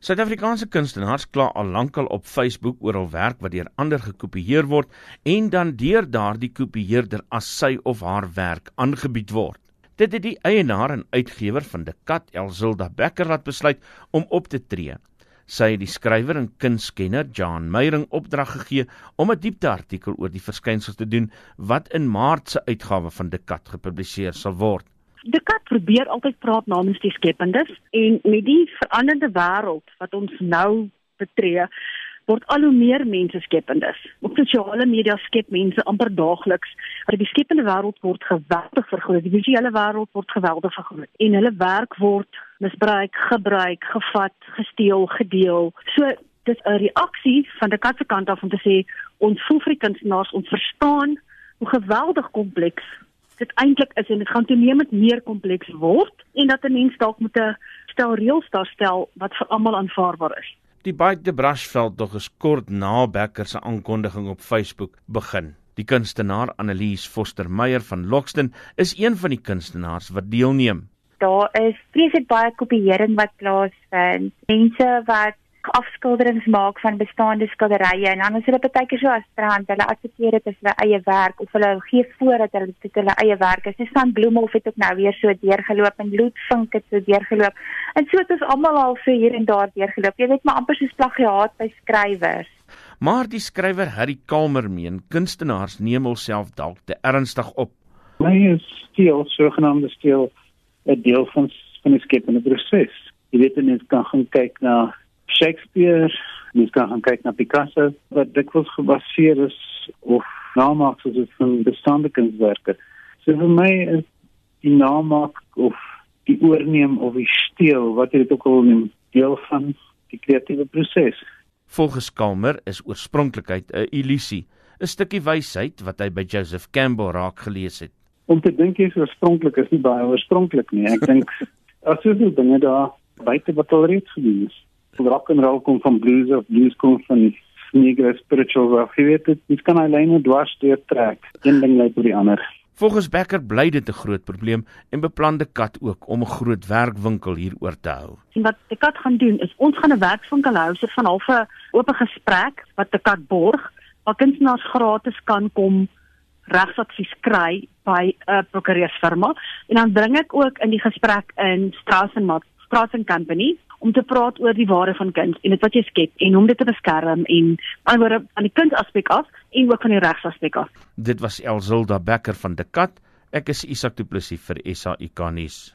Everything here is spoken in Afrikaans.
Suid-Afrikaanse kunstenaars kla al lankal op Facebook oor hul werk wat deur ander gekopieer word en dan deur daardie kopieerder as sy of haar werk aangebied word. Dit het die eienaar en uitgewer van De Kat, Elzilda Becker, laat besluit om op te tree. Sy het die skrywer en kunskenner Jan Meyering opdrag gegee om 'n diepteartikel oor die verskynsels te doen wat in Maart se uitgawe van De Kat gepubliseer sal word. De kat probeer altyd praat namens die skependes en met die veranderde wêreld wat ons nou betree, word al hoe meer mense skependes. Op sosiale media skep mense amper daagliks. Maar die skepende wêreld word geweldig vergroot. Die visuele wêreld word geweldig vergroot en hulle werk word misbruik, gebruik, gevat, gesteel, gedeel. So dis 'n reaksie van die kat se kant af om te sê ons voel vir kunstenaars ons verstaan hoe geweldig kompleks dit eintlik is en dit gaan toenemend meer kompleks word en dat 'n mens dalk moet 'n stel reëls daarstel wat vir almal aanvaarbaar is. Die Bike de Brushveld dog is kort na Becker se aankondiging op Facebook begin. Die kunstenaar Annelies Foster Meyer van Lockston is een van die kunstenaars wat deelneem. Daar is vreeslik baie kopieering wat plaasvind. Mense wat afskilderings maak van bestaande skilderye en dan is hulle baie keer so astrand hulle adverteer dit as hulle eie werk of hulle gee voor dat hulle dit hulle eie werk is. Dis van Bloemhof het ook nou weer so deurgeloop en Bloedvink het so deurgeloop. En so het ons almal al so hier en daar deurgeloop. Jy weet maar amper soos plagiaat by skrywers. Maar die skrywer Harry Kalmer meen kunstenaars neem hulself dalk te ernstig op. My is steel sogenaamde steel 'n deel van van die skepende proses. Jy weet net jy kan gaan kyk na Shakespeare, mens kan gaan kyk na Picasso, wat dikwels gebaseer is of namaaksels is van bestaande kunswerke. So vir my is die namaak of die oorneem of die steel, wat jy dit ook al noem, deel van die kreatiewe proses. Volgens Kalmer is oorspronklikheid 'n illusie, 'n stukkie wysheid wat hy by Joseph Campbell raak gelees het. Om te dink jy oorspronklik is nie baie oorspronklik nie. Ek dink as jy dit dinge daar buite wat al reeds gedoen is rock and roll kom van blues of blues kom van negro spiritual of jy weet dit dis kan alleen dwars deur trek. Een ding lei tot die ander. Volgens Becker bly dit 'n groot probleem en beplande kat ook om 'n groot werkwinkel hieroor te hou. En wat die kat gaan doen is ons gaan 'n werkswinkel hou so van half 'n oop gesprek wat die kat borg waar kunstenaars gratis kan kom regsadvies kry by 'n prokureursfirma. En dan bring ek ook in die gesprek in Strauss and Matt Strauss and Company om te praat oor die waarde van kuns en dit wat jy skep en om dit te beskerm en anderswoorde aan die kunsaspek af en ook van die regsaspek af. Dit was Elzilda Becker van De Kat. Ek is Isak Du Plessis vir SAIK nuus.